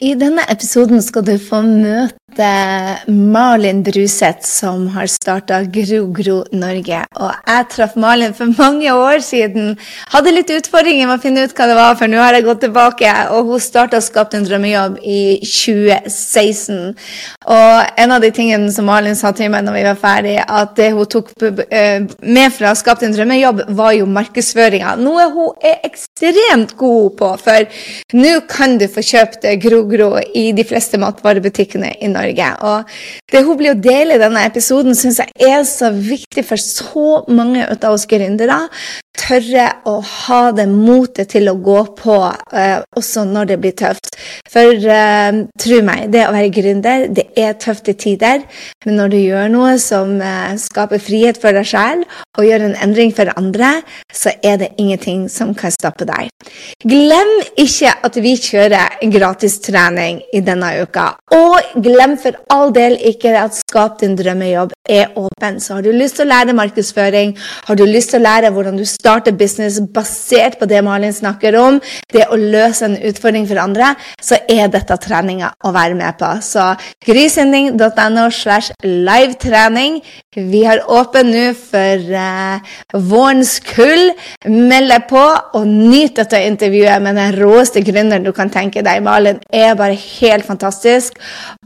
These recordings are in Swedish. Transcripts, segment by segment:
I denne episoden skal du få møte Eh, Malin Bruseth, som har startat Gro Gro Norge. Och jag träffade Malin för många år sedan. Hade lite utmaningar med att finna ut vad det var, för nu har jag gått tillbaka. Och hon startade Skapt en drömjobb i 2016. Och en av de tingen som Malin sa till mig när vi var färdiga, att det hon tog eh, med från Skapt en drömjobb var ju marknadsföringen. Något hon är extremt god på, för nu kan du få köpa Gro Grogro i de flesta matvarubutikerna i Norge. Og det hun blir å dele i denne episoden, syns jeg er så viktig for så mange av oss gründere tørre å ha det motet til å gå på eh, også når det blir tøft. For eh, tro meg, det å være gründer, det er tøft i tider. Men når du gjør noe som eh, skaper frihet for deg sjøl, og gjør en endring for andre, så er det ingenting som kan stoppe deg. Glem ikke at vi kjører gratistrening i denne uka. Og glem for all del ikke at Skap din drømmejobb er åpen. Så har du lyst til å lære markedsføring, har du lyst til å lære hvordan du står, starte business basert på det Malin snakker om, det å løse en utfordring for andre, så er dette treninga å være med på. Så grysynding.no slash livetrening. Vi har åpen nå for uh, vårens kull. Meld deg på og nyt dette intervjuet med den råeste gründeren du kan tenke deg. Malin er bare helt fantastisk.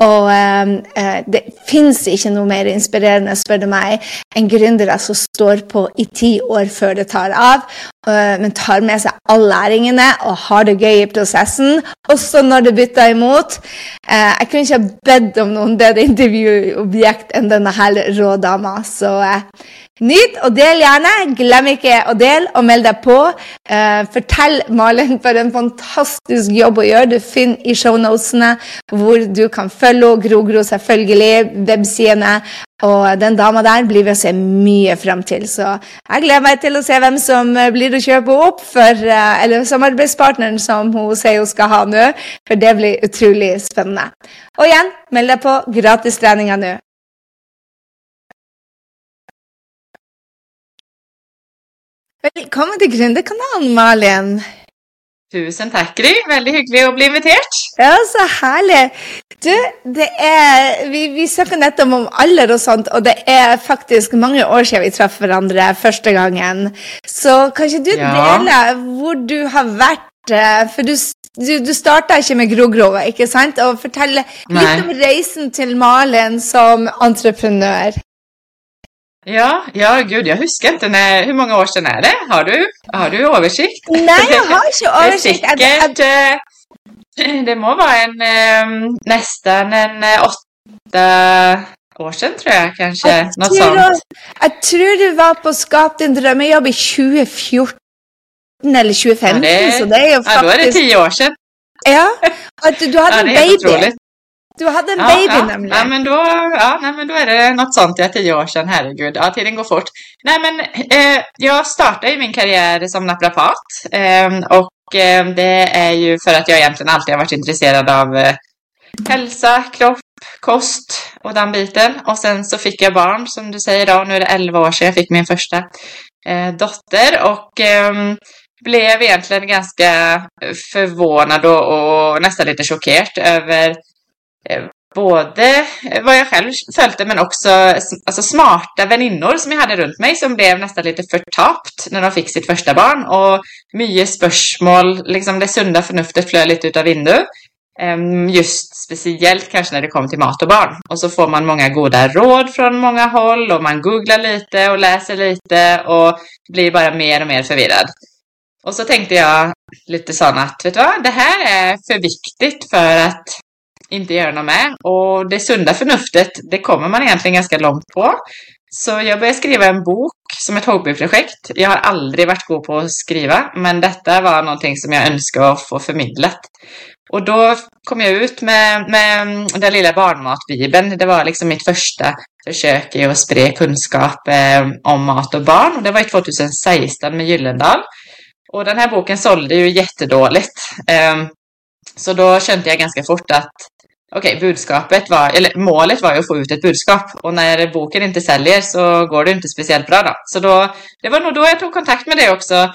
Og uh, uh, det fins ikke noe mer inspirerende, spør du meg, enn gründere som står på i ti år før det tar tar av, eh, men tar med seg all læringene og har det gøy i prosessen, også når det bytter imot. Eh, jeg kunne ikke ha bedt om noen bedre intervjuobjekt enn denne her rå dama. Så eh, nyt og del gjerne. Glem ikke å dele og meld deg på. fortell Malin for en fantastisk jobb å gjøre. Du finner i shownotene hvor du kan følge Grogro, selvfølgelig, websidene og den dama der blir vi å se mye fram til. Så jeg gleder meg til å se hvem som eh, blir å kjøpe opp for eh, Eller samarbeidspartneren som hun sier hun skal ha nå. For det blir utrolig spennende. Og igjen, meld deg på gratistreninga nå. Velkommen til Gründerkanalen, Malin. Tusen takk, Gry. Veldig hyggelig å bli invitert. Ja, så herlig. Du, det er Vi, vi snakker nettopp om alder og sånt, og det er faktisk mange år siden vi traff hverandre første gangen. Så kan ikke du ja. dele hvor du har vært? Eh, for du, du, du starta ikke med Grogro, ikke sant? Og fortelle litt Nei. om reisen til Malen som entreprenør. Ja, ja, gud, jag husker inte. När, hur många år sedan är det? Har du, har du översikt? Nej, jag har inte översikt. Det, säkert, eh, det må vara en, ehm, nästan en eh, åtta år sedan tror jag kanske. Jag något tror, sånt. Jag tror du var på Skap din drömmejobb i 2014 eller 2015. Ja, det, så det är ju faktiskt... Ja, då är det tio år sedan. Ja, att du, du hade ja, en baby. Du hade en ja, baby ja. nämligen. Ja men, då, ja, nej, men då är det något sånt, ja, tio år sedan, herregud. Ja, tiden går fort. Nej, men eh, jag startade ju min karriär som naprapat. Eh, och eh, det är ju för att jag egentligen alltid har varit intresserad av eh, hälsa, kropp, kost och den biten. Och sen så fick jag barn, som du säger då. Nu är det 11 år sedan jag fick min första eh, dotter. Och ehm, blev egentligen ganska förvånad och, och nästan lite chockerad över Eh, både eh, vad jag själv följde men också alltså smarta väninnor som jag hade runt mig som blev nästan lite förtapt när de fick sitt första barn. Och mycket spörsmål, liksom det sunda förnuftet flög lite utav vindu. Ehm, just speciellt kanske när det kom till mat och barn. Och så får man många goda råd från många håll och man googlar lite och läser lite och blir bara mer och mer förvirrad. Och så tänkte jag lite sån att, vet du vad, det här är för viktigt för att inte göra något med. Och det sunda förnuftet, det kommer man egentligen ganska långt på. Så jag började skriva en bok som ett hobbyprojekt. Jag har aldrig varit god på att skriva, men detta var någonting som jag önskade att få förmedlat. Och då kom jag ut med, med den lilla barnmatbibeln. Det var liksom mitt första försök i att sprida kunskap eh, om mat och barn. Och det var i 2016 med Gyllendal. Och den här boken sålde ju jättedåligt. Eh, så då kände jag ganska fort att okej, okay, budskapet var, eller målet var ju att få ut ett budskap. Och när boken inte säljer så går det inte speciellt bra då. Så då, det var nog då jag tog kontakt med dig också.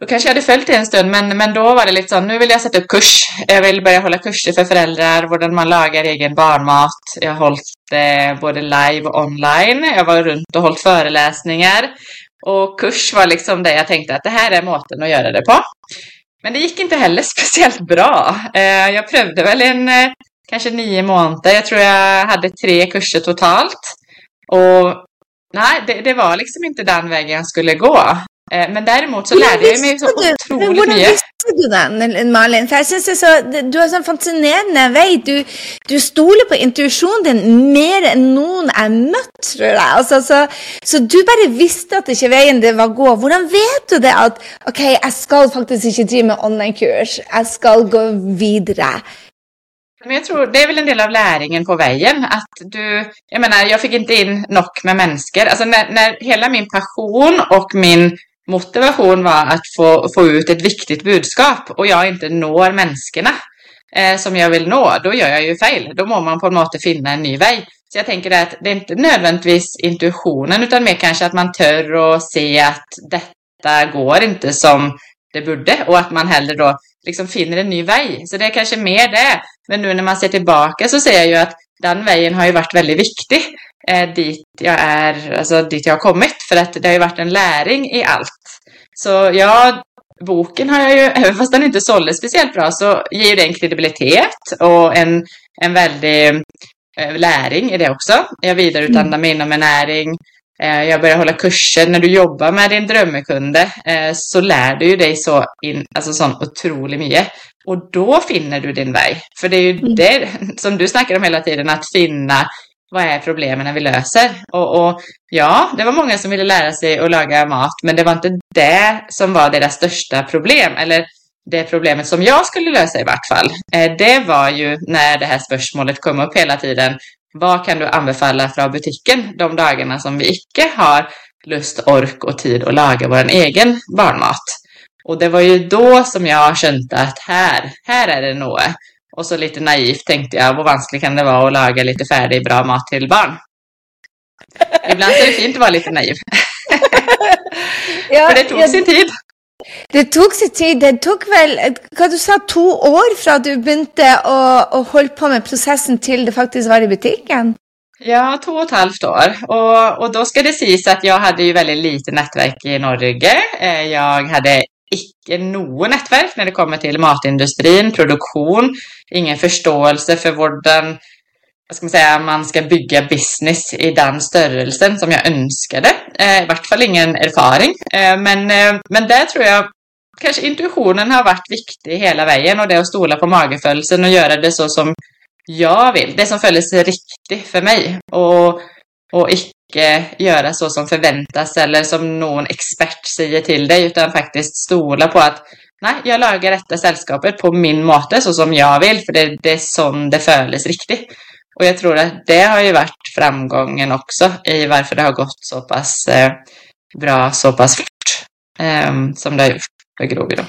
då kanske jag hade följt det en stund, men, men då var det lite så, nu vill jag sätta upp kurs. Jag vill börja hålla kurser för föräldrar, hur man lagar egen barnmat. Jag har hållit eh, både live och online. Jag var runt och hållit föreläsningar. Och kurs var liksom det jag tänkte att det här är måten att göra det på. Men det gick inte heller speciellt bra. Eh, jag prövade väl en eh, kanske nio månader. Jag tror jag hade tre kurser totalt. Och nej, det, det var liksom inte den vägen jag skulle gå. Eh, men däremot så lärde jag mig så otroligt hvordan mye. visste du den, Malin? For jeg synes det er så, Du har sånn fascinerende vei. Du, du stoler på intuisjonen din mer enn noen jeg møtt, tror jeg. Altså, så, så, du bare visste at ikke veien det var gå. Hvordan vet du det at OK, jeg skal faktisk ikke drive med online-kurs. Jeg skal gå videre. Men jag tror det är väl en del av läringen på vägen. Att du, jag menar, jag fick inte in nog med människor. Alltså när, när hela min passion och min motivation var att få, få ut ett viktigt budskap och jag inte når människorna eh, som jag vill nå, då gör jag ju fel. Då må man på något sätt finna en ny väg. Så jag tänker att det är inte nödvändigtvis intuitionen utan mer kanske att man tör och se att detta går inte som det borde och att man hellre då liksom finner en ny väg. Så det är kanske mer det. Men nu när man ser tillbaka så ser jag ju att den vägen har ju varit väldigt viktig eh, dit jag är, alltså dit jag har kommit. För att det har ju varit en läring i allt. Så ja, boken har jag ju, även fast den inte sålde speciellt bra, så ger ju den kredibilitet och en, en väldig eh, läring i det också. Jag vidareutbildar mm. mig inom en näring. Eh, jag börjar hålla kurser. När du jobbar med din drömmekunde eh, så lär du dig så, in, alltså sån otroligt mycket. Och då finner du din väg. För det är ju mm. det som du snackar om hela tiden, att finna vad är problemen när vi löser? Och, och, ja, det var många som ville lära sig att laga mat, men det var inte det som var deras största problem. Eller det problemet som jag skulle lösa i vart fall. Eh, det var ju när det här spörsmålet kom upp hela tiden. Vad kan du anbefalla från butiken de dagarna som vi icke har lust, ork och tid att laga vår egen barnmat? Och det var ju då som jag kände att här, här är det något. Och så lite naivt tänkte jag, vad vanskligt kan det vara att laga lite färdig, bra mat till barn? Ibland är det fint att vara lite naiv. ja, För det tog ja, sin tid. Det tog sin tid. Det tok väl hva du sa, to år från du började å, å holde på med processen til det faktiskt var i butiken? Ja, två och ett halvt år. Och, och då ska det sägas att jag hade ju väldigt lite nätverk i Norge. Eh, jag hade icke något nätverk när det kommer till matindustrin, produktion, ingen förståelse för hvordan vad ska man säga, man ska bygga business i den störelsen som jag önskade. Eh, I vart fall ingen erfaring. Eh, men, eh, men där tror jag kanske intuitionen har varit viktig hela vägen och det att stola på magefödelsen och göra det så som jag vill. Det som följdes riktigt för mig. Och, och icke göra så som förväntas eller som någon expert säger till dig utan faktiskt stola på att nej, jag lagar detta sällskapet på min måte så som jag vill för det, det är som det följs riktigt. Och jag tror att det har ju varit framgången också i varför det har gått så pass eh, bra så pass fort eh, som det har gjort för Grovi då.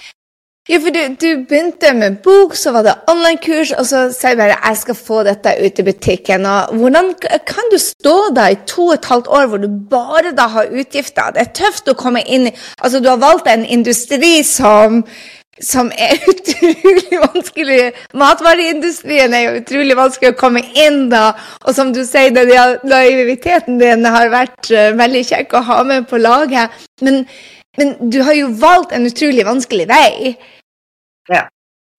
Ja, for du, du, begynte med bok, så var det online-kurs, og så sier du bare jeg skal få dette ut i butikken. Og hvordan kan du stå där i to og et halvt år hvor du bare da har utgifter? Det er tøft å komme inn i Altså, du har valgt en industri som, som er utrolig vanskelig. Matvareindustrien er jo utrolig vanskelig å komme inn da. Og som du sier, den naiviteten din har vært uh, veldig kjekk å ha med på laget. Men men du har ju valt en otroligt vanskelig väg. Ja.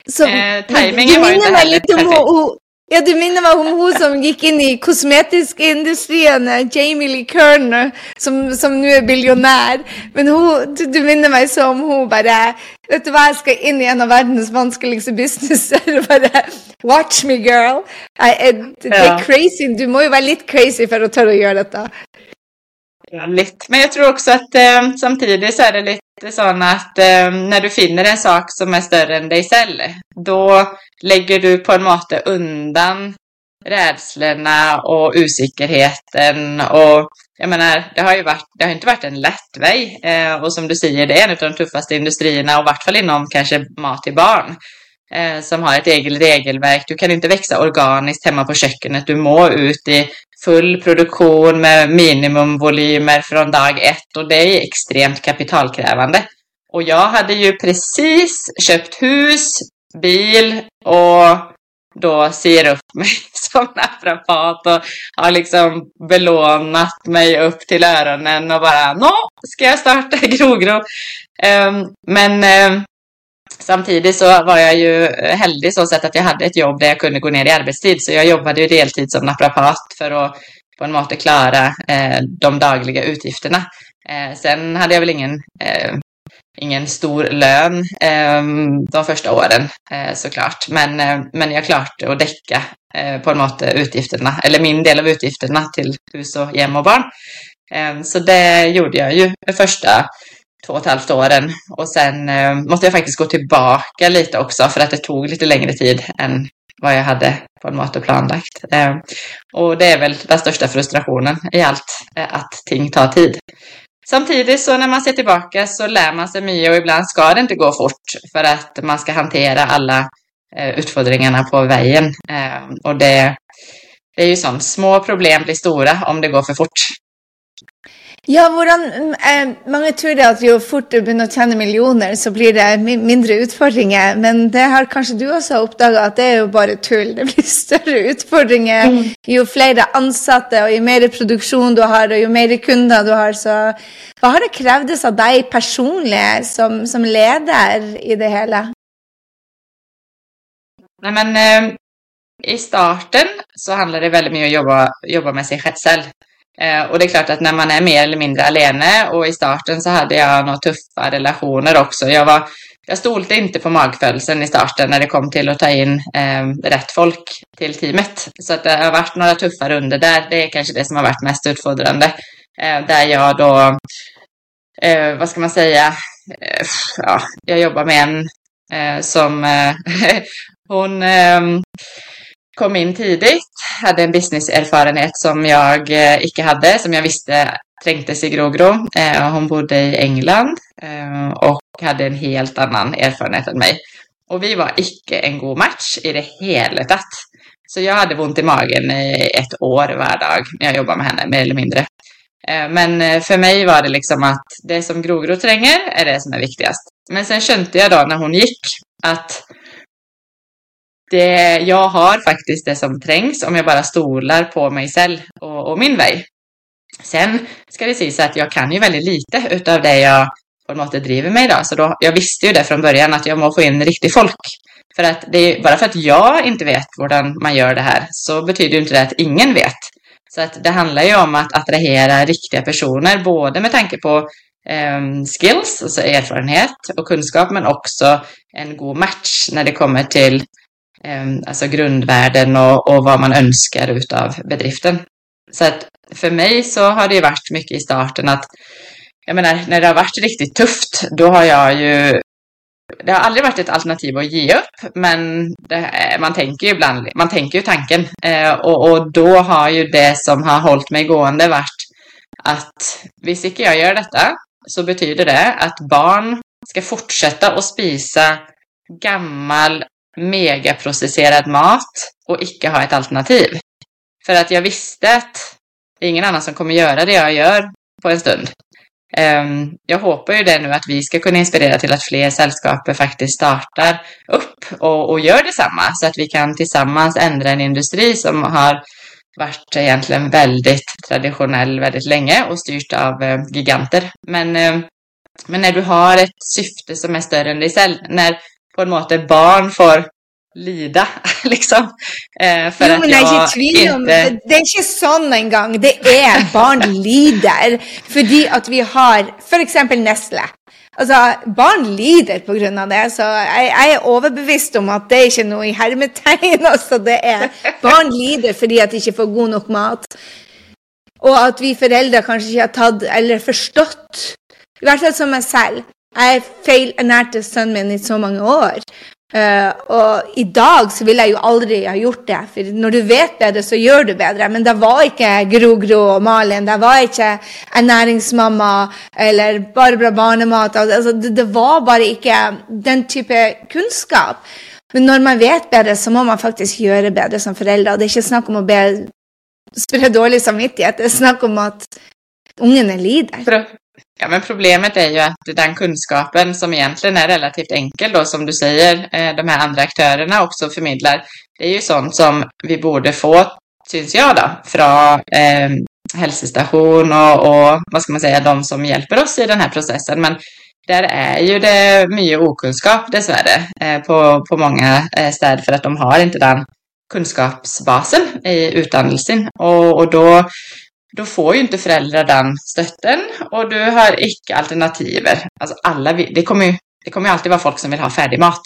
Så, eh, timingen var inte heller perfekt. Ja, du minner meg om hun som gikk inn i kosmetiskindustrien, Jamie Lee Kerner, som, som nå er billionær. Men hun, du, du, minner meg så om hun bare Vet du hva, jeg skal inn i en av verdens vanskeligste businesser. Bare Watch me, girl. I, I, det er crazy. Du må jo være litt crazy for å tørre å gjøre dette. Men jag tror också att eh, samtidigt så är det lite så att eh, när du finner en sak som är större än dig själv, då lägger du på en måte undan rädslorna och osäkerheten och jag menar, det har ju varit, det har inte varit en lätt väg. Eh, och som du säger, det är en av de tuffaste industrierna och i vart fall inom kanske mat till barn. Eh, som har ett eget regelverk. Du kan inte växa organiskt hemma på köket, Du må ut i full produktion med minimumvolymer från dag ett och det är extremt kapitalkrävande. Och jag hade ju precis köpt hus, bil och då ser upp mig som naprapat och har liksom belånat mig upp till öronen och bara nå ska jag starta Grogro. Um, ehm, men um, samtidigt så var jag ju heldig så sätt att jag hade ett jobb där jag kunde gå ner i arbetstid så jag jobbade ju deltid som naprapat för att på en måte klara eh, de dagliga utgifterna. Eh, sen hade jag väl ingen eh, ingen stor lön eh, de första åren eh, såklart. Men, eh, men jag klarte att däcka eh, på en måte utgifterna, eller min del av utgifterna till hus och hem och barn. Eh, så det gjorde jag ju första två och ett halvt åren. Och sen eh, måste jag faktiskt gå tillbaka lite också för att det tog lite längre tid än vad jag hade på en måte planlagt. Eh, och det är väl den största frustrationen i allt, eh, att ting tar tid. Samtidigt så när man ser tillbaka så lär man sig mycket och ibland ska det inte gå fort för att man ska hantera alla eh, utfordringarna på vägen. Eh, och det, det är ju sånt, små problem blir stora om det går för fort. Ja, hvordan eh, Mange tror at jo fort du begynner å tjene millioner, så blir det mindre utfordringer. Men det har kanskje du også oppdaga at det er jo bare tull. Det blir større utfordringer mm. jo flere ansatte og jo mer produksjon du har, og jo mer kunder du har. Så hva har det krevdes av deg personlig som, som leder i det hele? Nej, men eh, I starten så handlar det väldigt mycket om att jobba, jobba med sig själv. Eh, och det är klart att när man är mer eller mindre alene och i starten så hade jag några tuffa relationer också. Jag, var, jag stolte inte på magfödelsen i starten när det kom till att ta in eh, rätt folk till teamet. Så att det har varit några tuffa runder där. Det är kanske det som har varit mest utfordrande. Eh, där jag då, eh, vad ska man säga, eh, ja, jag jobbar med en eh, som eh, hon ehm, kom in tidigt, hade en businesserfarenhet som jag eh, icke hade, som jag visste trängtes i Grogro. Eh, hon bodde i England eh, och hade en helt annan erfarenhet än mig. Och vi var icke en god match i det hela tatt. Så jag hade ont i magen i ett år varje dag när jag jobbade med henne, mer eller mindre. Eh, men eh, för mig var det liksom att det som Grogro tränger är det som är viktigast. Men sen kände jag då när hon gick att det, jag har faktiskt det som trängs om jag bara stolar på mig själv och, och min väg. Sen ska det sägas att jag kan ju väldigt lite utav det jag på en måte driver mig idag. Så då, jag visste ju det från början att jag må få in riktigt folk. För att det är, bara för att jag inte vet hur man gör det här så betyder ju inte det att ingen vet. Så att det handlar ju om att attrahera riktiga personer, både med tanke på eh, skills, alltså erfarenhet och kunskap, men också en god match när det kommer till Ehm, alltså grundvärden och, och vad man önskar utav bedriften. Så att för mig så har det varit mycket i starten att jag menar, när det har varit riktigt tufft, då har jag ju det har aldrig varit ett alternativ att ge upp, men det, man tänker ju ibland, man tänker ju tanken. Eh, och, och, då har ju det som har hållit mig gående varit att visst icke jag gör detta, så betyder det att barn ska fortsätta att spisa gammal megaprocesserad mat och icke ha ett alternativ. För att jag visste att det är ingen annan som kommer göra det jag gör på en stund. Ehm, jag hoppas ju det nu att vi ska kunna inspirera till att fler sällskap faktiskt startar upp och, och gör detsamma så att vi kan tillsammans ändra en industri som har varit egentligen väldigt traditionell väldigt länge och styrt av eh, giganter. Men, ehm, men när du har ett syfte som är större än dig själv, när på en måte barn får lida, liksom. Eh, for jo, men jeg er ikke i tvil om det. Det er ikke sånn engang. Det er barn lider fordi at vi har f.eks. Nestle. Altså, Barn lider pga. det, så jeg, jeg, er overbevist om at det er ikke noe i hermetegn. altså det er Barn lider fordi at de ikke får god nok mat. Og at vi foreldre kanskje ikke har tatt eller forstått, i hvert fall som meg selv. Jeg feilernærte sønnen min i så mange år. Eh, uh, og i dag så ville jeg jo aldri ha gjort det, for når du vet bedre, så gjør du bedre. Men det var ikke Gro Gro og Malin, det var ikke ernæringsmamma eller Barbara Barnemat. Altså, det, det, var bare ikke den type kunnskap. Men når man vet bedre, så må man faktisk gjøre bedre som foreldre. Og det er ikke snakk om å be, spre dårlig samvittighet, det er snakk om at ungene lider. Ja, men problemet är ju att den kunskapen som egentligen är relativt enkel då, som du säger, eh, de här andra aktörerna också förmedlar, det är ju sånt som vi borde få, syns jag då, från eh, hälsostation och, och vad ska man säga, de som hjälper oss i den här processen. Men där är ju det mycket okunskap dessvärre eh, på, på många eh, städer för att de har inte den kunskapsbasen i utdannelsen. Och, och då, då får ju inte föräldrar den stötten och du har icke alternativer. Alltså alla, det kommer ju det kommer alltid vara folk som vill ha färdig mat.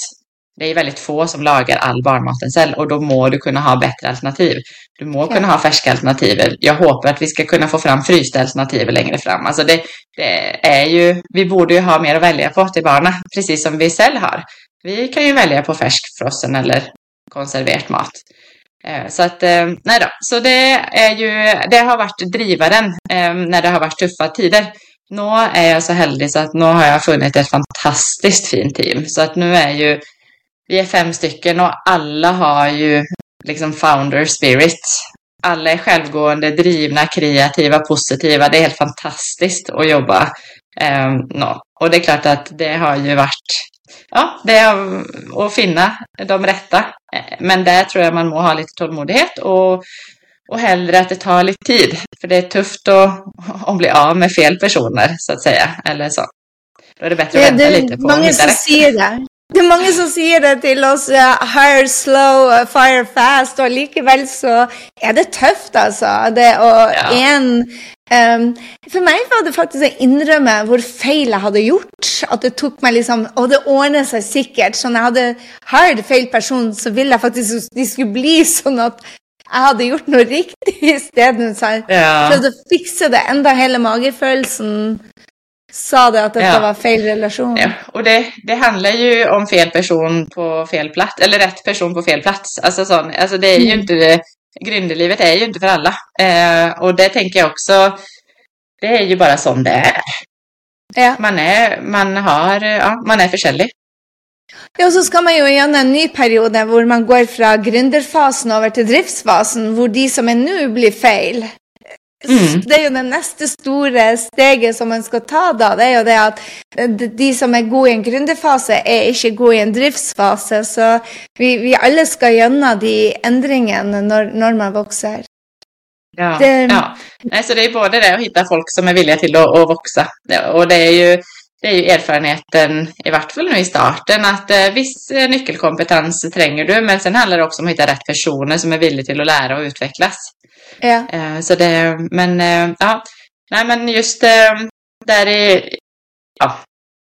Det är väldigt få som lagar all barnmaten själv och då må du kunna ha bättre alternativ. Du må ja. kunna ha färska alternativ. Jag hoppas att vi ska kunna få fram frysta alternativ längre fram. Alltså det, det, är ju, vi borde ju ha mer att välja på till barnen, precis som vi själv har. Vi kan ju välja på färskfrossen eller konserverat mat. Eh, så att, eh, nej då. Så det är ju, det har varit drivaren eh, när det har varit tuffa tider. Nu är jag så heldig så att nu har jag funnit ett fantastiskt fint team. Så att nu är ju vi är fem stycken och alla har ju liksom founder spirit. Alla är självgående, drivna, kreativa, positiva. Det är helt fantastiskt att jobba. Um, no. Och det är klart att det har ju varit ja, det är att finna de rätta. Men där tror jag man må ha lite tålmodighet och, och hellre att det tar lite tid. För det är tufft att, att bli av med fel personer så att säga. Eller så. Då är det bättre att vänta lite på att hitta rätt. Det er mange som sier det til oss. Uh, hire slow, uh, fire fast. Og likevel så er det tøft, altså. Det å ja. en um, For meg var det faktisk å innrømme hvor feil jeg hadde gjort. At det tok meg liksom Og det ordner seg sikkert. Så når jeg hadde hired feil person, så ville jeg faktisk at de skulle bli sånn at jeg hadde gjort noe riktig isteden. Så jeg ja. å fikse det. Enda hele magefølelsen sa det att detta ja. var fel relation. Ja, och det, det handlar ju om fel person på fel plats, eller rätt person på fel plats. Alltså, sån, alltså det är ju mm. inte, gründerlivet är ju inte för alla. Eh, och det tänker jag också, det är ju bara som det är. Ja. Man är, man har, ja, man är försäljlig. Ja, och så ska man ju gjennom en ny period där man går från gründerfasen över till driftsfasen, där de som är nu blir fel. Mm. Det er jo det neste store steget som man skal ta da. Det er jo det at de som er gode i en gründerfase, er ikke gode i en driftsfase. Så vi, vi alle skal gjennom de endringene når, når man vokser. Ja, det, ja. Nej, så det är både det att hitta folk som är villiga till att, att växa. Och det är ju det är ju erfarenheten, i vart fall nu i starten, att eh, viss nyckelkompetens tränger du, men sen handlar det också om att hitta rätt personer som är villiga till att lära och utvecklas. Ja. Eh, så det, men eh, ja, nej men just eh, där i, ja,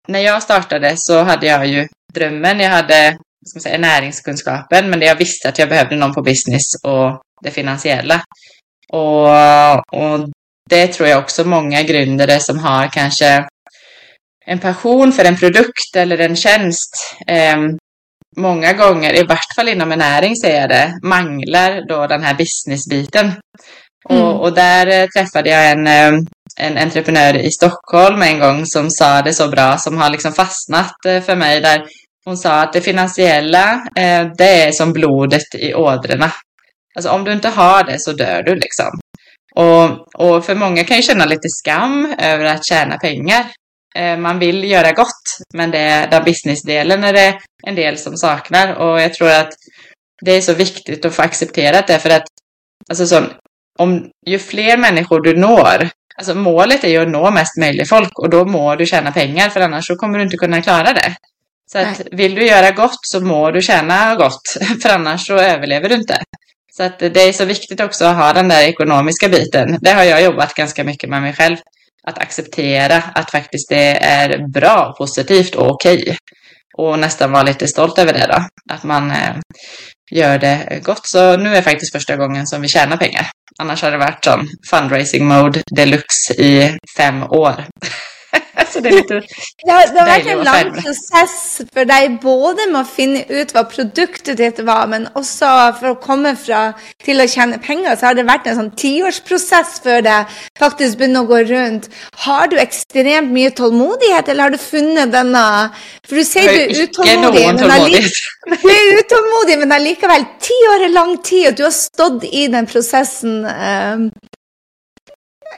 när jag startade så hade jag ju drömmen, jag hade ska man säga, näringskunskapen, men det jag visste att jag behövde någon på business och det finansiella. Och, och det tror jag också många grundare som har kanske en passion för en produkt eller en tjänst eh, många gånger, i vart fall inom en näring säger jag det, manglar då den här businessbiten. Mm. Och, och, där eh, träffade jag en, eh, en entreprenör i Stockholm en gång som sa det så bra, som har liksom fastnat eh, för mig där. Hon sa att det finansiella, det är som blodet i ådrorna. Alltså om du inte har det så dör du liksom. Och, och för många kan ju känna lite skam över att tjäna pengar. Eh, man vill göra gott, men det är den businessdelen är det en del som saknar. Och jag tror att det är så viktigt att få acceptera det, för att alltså så, om, ju fler människor du når, alltså målet är ju att nå mest möjligt folk och då må du tjäna pengar, för annars så kommer du inte kunna klara det. Så att vill du göra gott så må du tjäna gott, för annars så överlever du inte. Så att det är så viktigt också att ha den där ekonomiska biten. Det har jag jobbat ganska mycket med mig själv att acceptera att faktiskt det är bra, positivt och okej. Okay. Och nästan vara lite stolt över det då. Att man eh, gör det gott. Så nu är faktiskt första gången som vi tjänar pengar. Annars har det varit sån fundraising mode deluxe i fem år. Så det, är lite det, det har vært en lang process för dig, både med att finne ut vad produktet var, men också för att komma fra til å tjene penger, så har det varit en sånn tiårsprosess før det faktisk begynner å gå runt. Har du extremt mycket tålmodighet, eller har du funnit denna För du säger du är utålmodig, men, du er utålmodig, men allikevel Ti år är lång tid, och du har stått i den processen. Um,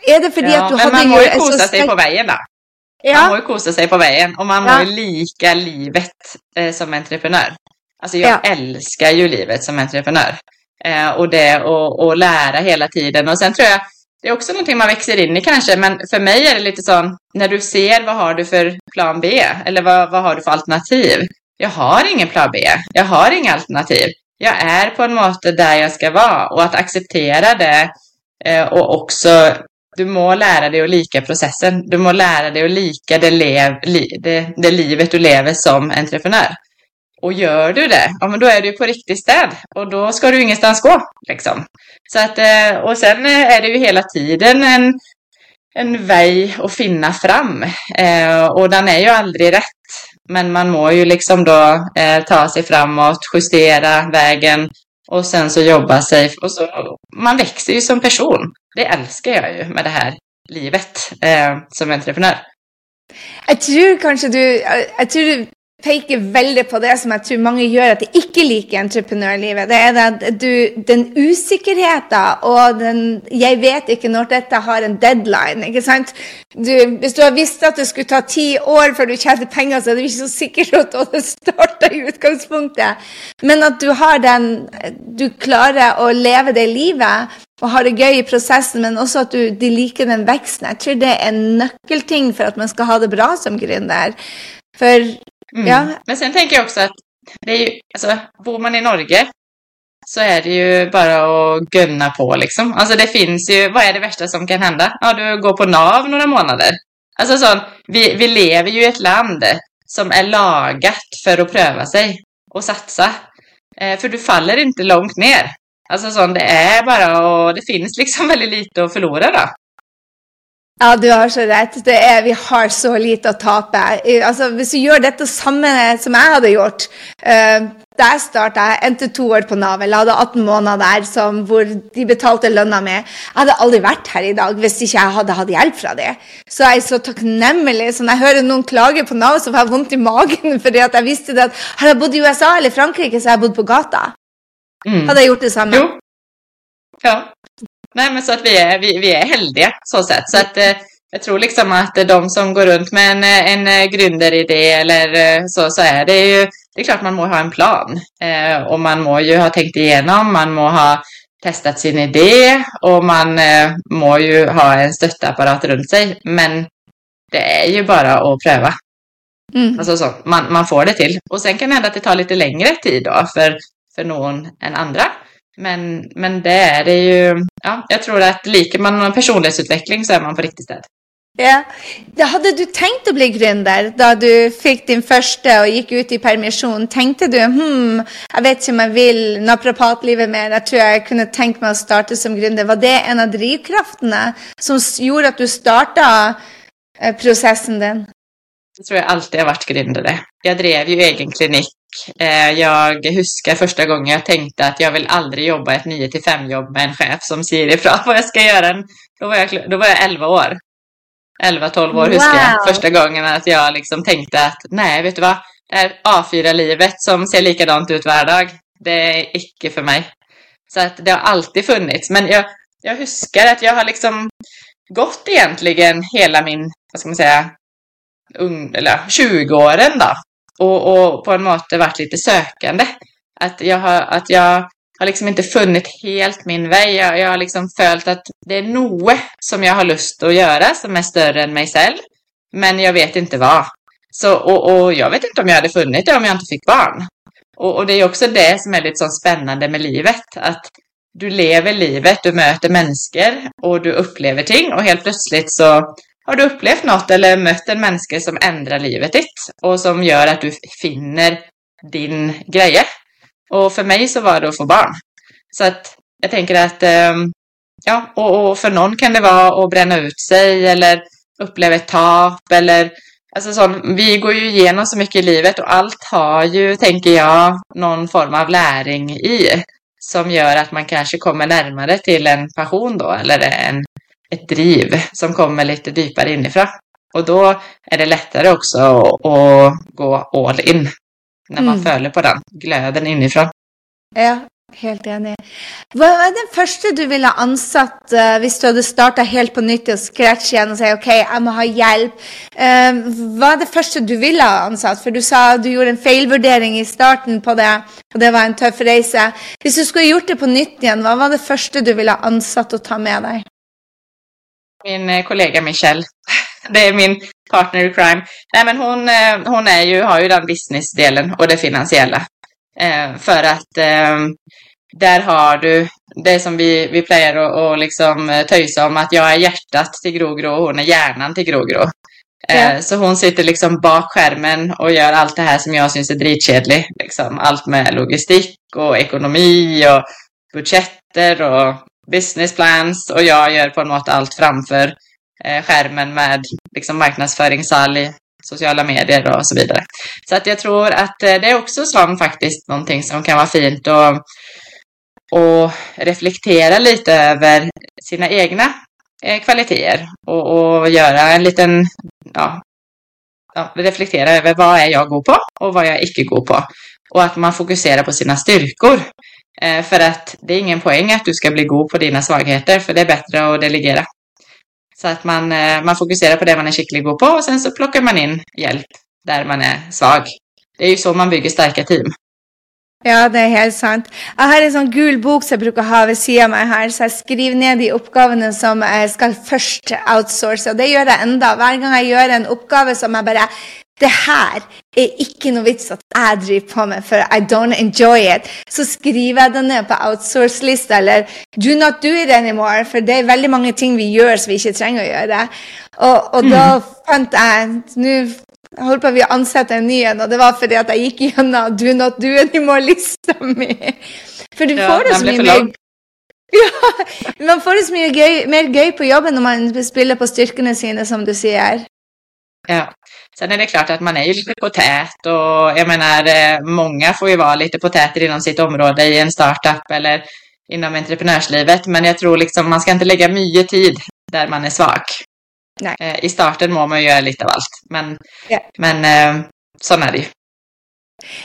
är det för ja, att du men hade... Man må ju kosa sig på vägen, då. Ja. Man må ju kosa sig på vägen och man ja. må ju lika livet eh, som entreprenör. Alltså jag ja. älskar ju livet som entreprenör. Eh, och det och, lära hela tiden. Och sen tror jag det är också någonting man växer in i kanske, men för mig är det lite sån, när du ser vad har du för plan B? Eller vad, vad har du för alternativ? Jag har ingen plan B. Jag har inga alternativ. Jag är på en måte där jag ska vara och att acceptera det eh, och också du må lära dig att lika processen. Du må lära dig att lika det, lev, li, det, det livet du lever som entreprenör. Och gör du det, ja men då är du på riktigt städ och då ska du ingenstans gå. Liksom. Så att, eh, och sen eh, är det ju hela tiden en, en väg att finna fram. Eh, och den är ju aldrig rätt. Men man må ju liksom då eh, ta sig framåt, justera vägen och sen så jobba sig. Och så, man växer ju som person. Det älskar jag ju med det här livet eh, som entreprenör. Jag tror kanske du, jag tror du peker väldigt på det som jag tror många gör att de inte liker entreprenörlivet. Det är att du, den osäkerheten och den jag vet inte när detta har en deadline'. inte sant? Du, om du har visst att det skulle ta tio år før du tjänar pengar så är det inte så säkert att du startar i utgångspunkten. Men att du har den Du klarar att leva det livet og har det gøy i prosessen, men også at du, de liker den veksten. Jeg tror det er en nøkkelting for at man skal ha det bra som gründer. For Mm. Ja. Men sen tänker jag också att det är ju, alltså, bor man i Norge så är det ju bara att gunna på liksom. Alltså det finns ju, vad är det värsta som kan hända? Ja, du går på NAV några månader. Alltså sån, vi, vi lever ju i ett land som är lagat för att pröva sig och satsa. Eh, för du faller inte långt ner. Alltså sån, det är bara och det finns liksom väldigt lite att förlora då. Ja, du har så rätt. Det är, vi har så lite att tappa. Alltså, om du gör detta samma som jag hade gjort uh, där startade jag, jeg endte to år på Nav. jag hade 18 månader som, hvor de betalte lønna mi. Jeg hadde aldri vært her i dag hvis ikke jeg hadde hatt hjelp fra. Så jeg er så takknemlig. Så når jeg hører noen klage på Nav, så får jeg vondt i magen. fordi at jeg visste det at Hadde jeg bodd i USA eller Frankrike, så hadde jeg bodd på gata. Mm. Hadde jeg gjort det samme. Jo. Ja. Nej, men så att vi är, vi, vi är heldiga så sätt. Så att eh, jag tror liksom att de som går runt med en, en eh, gründeridé eller eh, så, så är det ju, det är klart man må ha en plan. Eh, och man må ju ha tänkt igenom, man må ha testat sin idé och man eh, må ju ha en stöttapparat runt sig. Men det är ju bara att pröva. Mm. Alltså så, man, man får det till. Och sen kan det hända att det tar lite längre tid då för, för någon än andra. Men, men det är det ju, ja, jag tror att liker man personlighetsutveckling så är man på riktigt städ. Ja. Hade du tänkt att bli gründer då du fick din första och gick ut i permission? Tänkte du, hmm, jag vet inte om jag vill naprapatlivet mer, jag tror jag kunde tänka mig att starta som gründer. Var det en av drivkrafterna som gjorde att du startade eh, processen den? Jag tror jag alltid har varit gründare. Jag drev ju egen klinik Eh, jag huskar första gången jag tänkte att jag vill aldrig jobba ett 9 5 jobb med en chef som säger ifrån vad jag ska göra. Då var jag, då var jag 11 år. 11-12 år huskar jag första gången att jag liksom tänkte att nej, vet du vad? Det här A4-livet som ser likadant ut varje dag, det är icke för mig. Så att det har alltid funnits. Men jag, jag huskar att jag har liksom gått egentligen hela min, vad ska man säga, ung, eller 20-åren då, och, och på en måte varit lite sökande. Att jag har, att jag har liksom inte funnit helt min väg. Jag, jag har liksom följt att det är något som jag har lust att göra som är större än mig själv. Men jag vet inte vad. Så, och, och jag vet inte om jag hade funnit det om jag inte fick barn. Och, och det är också det som är lite så spännande med livet. Att du lever livet, du möter människor och du upplever ting och helt plötsligt så har du upplevt något eller mött en människa som ändrar livet ditt och som gör att du finner din grej. Och för mig så var det att få barn. Så att jag tänker att, ehm, ja, och, och för någon kan det vara att bränna ut sig eller uppleva ett tap eller Alltså sån, vi går ju igenom så mycket i livet och allt har ju, tänker jag, någon form av läring i. Som gör att man kanske kommer närmare till en passion då, eller en ett driv som kommer lite djupare inifrån. Och då är det lättare också att, gå all in när man mm. följer på den glöden inifrån. Ja, Helt enig. Hva er det første du ville ansatt uh, hvis du hadde starta helt på nytt og scratch igjen og si OK, jeg må ha hjelp? Uh, hva er det første du ville ha ansatt? For du sa du gjorde en feilvurdering i starten på det, og det var en tøff reise. Hvis du skulle gjort det på nytt igjen, hva var det første du ville ha ansatt og ta med deg? Min eh, kollega Michelle. Det är min partner i crime. Nej, men hon, hon är ju, har ju den businessdelen och det finansiella. Eh, för att eh, där har du det som vi, vi plejer att och liksom eh, töjsa om, att jag är hjärtat till Grogro och hon är hjärnan till Grogro. Ja. Så hon sitter liksom bak skärmen och gör allt det här som jag syns är dritkedligt. Liksom allt med logistik och ekonomi och budgeter och business plans och jag gör på något allt framför eh, skärmen med liksom i sociala medier och så vidare. Så att jag tror att eh, det är också som faktiskt någonting som kan vara fint att och reflektera lite över sina egna eh, kvaliteter och, och göra en liten, ja, ja, reflektera över vad är jag god på och vad jag är icke god på. Och att man fokuserar på sina styrkor. Eh, för att det är ingen poäng att du ska bli god på dina svagheter, för det är bättre att delegera. Så att man, eh, man fokuserar på det man är skicklig god på och sen så plockar man in hjälp där man är svag. Det är ju så man bygger starka team. Ja, det är helt sant. Jag har en sånn gul bok som jeg bruker ha ved siden av meg her, så jeg skriver ned de oppgavene som jeg skal først outsource. Og det gjør jeg enda. Hver gang jeg gjør en oppgave som jeg bare det her er ikke noe vits at jeg driver på med, for I don't enjoy it. Så skriver jeg det ned på outsource-lista, eller do not do it anymore, for det er veldig mange ting vi gjør som vi ikke trenger å gjøre. Og, og da mm. fant jeg Nå holdt på vi å ansette en ny en, og det var fordi at jeg gikk gjennom do not do anymore-lista mi. For du får det mye mer ja, man får det så gøy, mer gøy på jobben når man spiller på styrkene sine, som du sier. Ja, Sen är det klart att man är ju lite på tät och jag menar, eh, många får ju vara lite på täter inom sitt område i en startup eller inom entreprenörslivet. Men jag tror liksom man ska inte lägga mycket tid där man är svag. Nej. Eh, I starten må man ju göra lite av allt, men, ja. men eh, sån är det ju.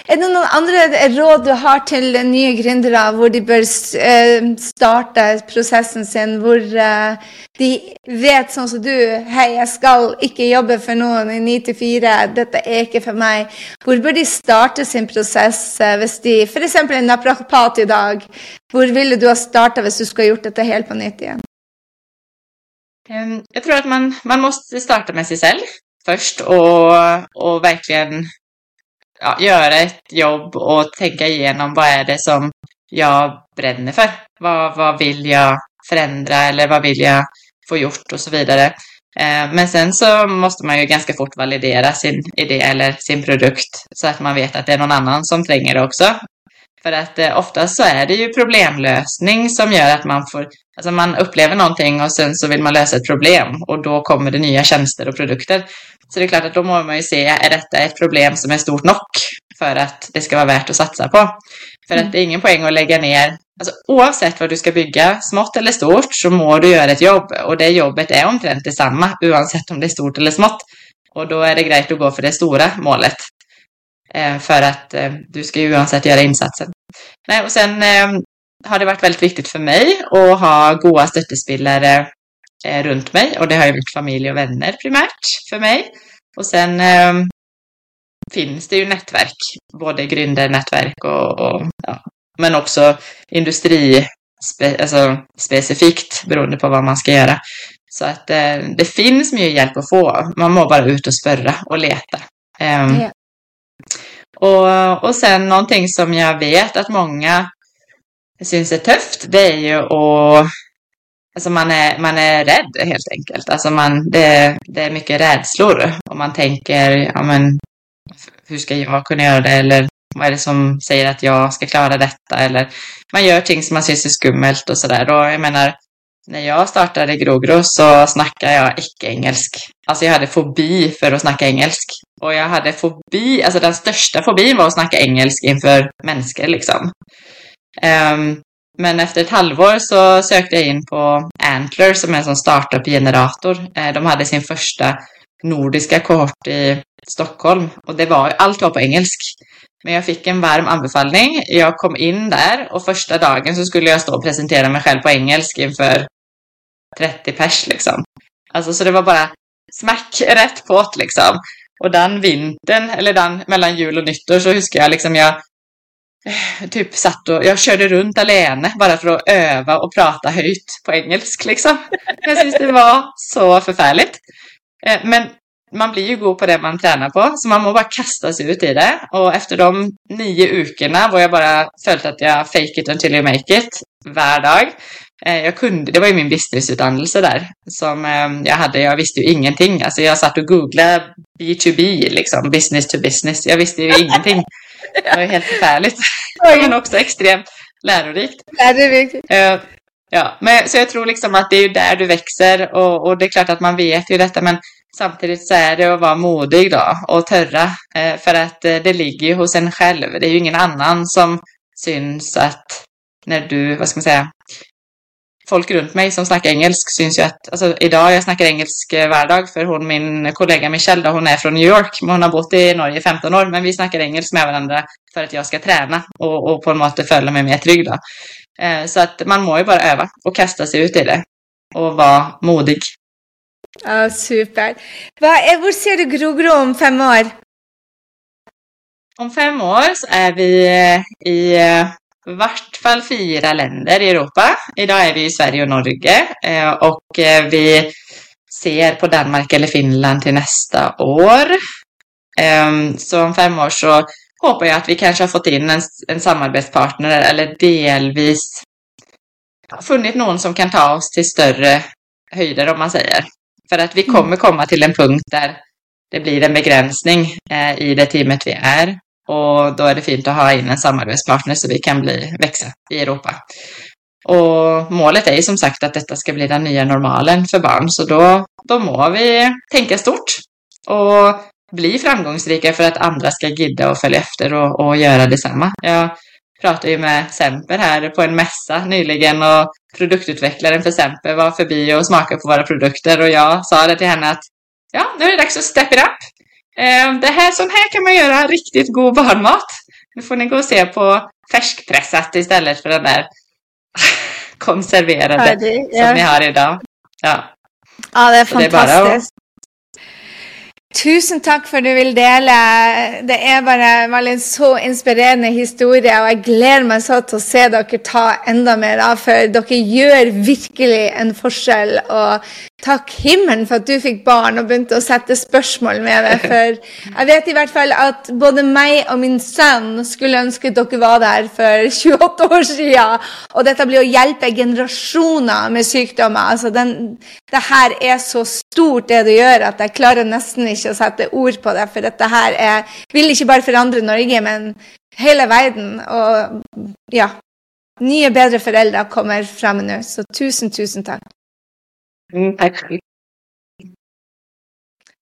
Er det noen andre råd du har til nye gründere, hvor de bør eh, starta starte prosessen sin, hvor eh, de vet sånn som du Hei, jeg skal ikke jobbe for noen i 9 til 4. dette er ikke for meg. Hvor bør de starte sin prosess eh, hvis de F.eks. en naprapat i dag. Hvor ville du ha starta hvis du skulle gjort dette helt på nytt igjen? Jag tror att man, man måste starta med sig själv först och, och verkligen ja, göra ett jobb och tänka igenom vad är det som jag bränner för? Vad, vad vill jag förändra eller vad vill jag få gjort och så vidare. Eh, men sen så måste man ju ganska fort validera sin idé eller sin produkt så att man vet att det är någon annan som tränger det också. För att eh, oftast så är det ju problemlösning som gör att man får, alltså man upplever någonting och sen så vill man lösa ett problem och då kommer det nya tjänster och produkter. Så det är klart att då måste man ju se, är detta ett problem som är stort nog för att det ska vara värt att satsa på? För mm. att det är ingen poäng att lägga ner, alltså oavsett vad du ska bygga, smått eller stort, så må du göra ett jobb och det jobbet är omtrent detsamma oavsett om det är stort eller smått. Och då är det grejt att gå för det stora målet. Eh, för att eh, du ska ju oavsett göra insatsen. Nej, och sen eh, har det varit väldigt viktigt för mig att ha goda stöttespelare eh, runt mig och det har ju varit familj och vänner primärt för mig. Och sen eh, finns det ju nätverk, både gründernätverk och, och ja, men också industri spe, alltså, specifikt beroende på vad man ska göra. Så att eh, det finns mycket hjälp att få. Man må bara ut och spörra och leta. Um, ja. och, och sen någonting som jag vet att många syns är tufft, det är ju att Alltså man är, man är rädd helt enkelt. Alltså man, det, det är mycket rädslor. Och man tänker, ja men hur ska jag kunna göra det? Eller vad är det som säger att jag ska klara detta? Eller man gör ting som man syns är skummelt och sådär. Och jag menar, när jag startade Grogro så snackade jag icke-engelsk. Alltså jag hade fobi för att snacka engelsk. Och jag hade fobi, alltså den största fobin var att snacka engelsk inför människor liksom. Um, men efter ett halvår så sökte jag in på Antler som är en sån startup-generator. Eh, de hade sin första nordiska kohort i Stockholm och det var, allt var på engelsk. Men jag fick en varm anbefallning. Jag kom in där och första dagen så skulle jag stå och presentera mig själv på engelsk inför 30 pers liksom. Alltså så det var bara smack rätt på liksom. Och den vintern, eller den mellan jul och nyttår så huskar jag liksom jag typ satt och jag körde runt alene bara för att öva och prata höjt på engelska liksom. Jag syns det var så förfärligt. Eh, men man blir ju god på det man tränar på, så man må bara kasta sig ut i det. Och efter de nio ukorna var jag bara följt att jag fake it until you make it varje dag. Eh, jag kunde, det var ju min businessutdannelse där som jag hade. Jag visste ju ingenting. Alltså jag satt och googlade B2B, liksom business to business. Jag visste ju ingenting. Det var ju helt förfärligt. Men också extremt lärorikt. Lärorikt. Uh, ja, men, så jag tror liksom att det är där du växer och, och, det är klart att man vet ju detta men samtidigt så är det att vara modig då och törra. Uh, för att uh, det ligger ju hos en själv. Det är ju ingen annan som syns att när du, vad ska man säga, folk runt mig som snackar engelsk syns ju att, alltså idag jag snackar engelsk varje dag för hon, min kollega Michelle då, hon är från New York, men hon har bott i Norge i 15 år, men vi snackar engelsk med varandra för att jag ska träna och, och på något måte följa mig mer trygg då. Eh, så att man må ju bara öva och kasta sig ut i det och vara modig. Ja, super. Var ser du Grogro om fem år? Om fem år så är vi i i vart fall fyra länder i Europa. Idag är vi i Sverige och Norge eh, och eh, vi ser på Danmark eller Finland till nästa år. Ehm, så om fem år så hoppas jag att vi kanske har fått in en, en samarbetspartner eller delvis funnit någon som kan ta oss till större höjder om man säger. För att vi mm. kommer komma till en punkt där det blir en begränsning eh, i det teamet vi är. Och då är det fint att ha in en samarbetspartner så vi kan bli, växa i Europa. Och målet är ju som sagt att detta ska bli den nya normalen för barn. Så då, då må vi tänka stort och bli framgångsrika för att andra ska gidda och följa efter och, och göra detsamma. Jag pratade ju med Semper här på en mässa nyligen och produktutvecklaren för Semper var förbi och smakade på våra produkter och jag sa det till henne att ja, nu är det dags att step it up. Ehm, det här, sån här kan man göra riktigt god barnmat. Nu får ni gå och se på färskpressat istället för den där konserverade ja, det, ja. som ni har idag. Ja, ja det är fantastiskt. Tusen takk for at du vil dele. Det er bare vel en så inspirerende historie, og jeg gleder meg så til å se dere ta enda mer av, for dere gjør virkelig en forskjell. Og Tack himlen för att du fick barn och började sätta frågor med det. För jag vet i alla fall att både mig och min son skulle önska att du var där för 28 år sedan. Och detta blir att hjälpa generationer med sjukdomar. Alltså den, det här är så stort, det du gör att jag klarar nästan inte att sätta ord på det, För dette här är, vill inte bara förändra Norge, men hela världen. Och ja, nya bättre föräldrar kommer fram nu. Så tusen, tusen tack takk. Mm, takk.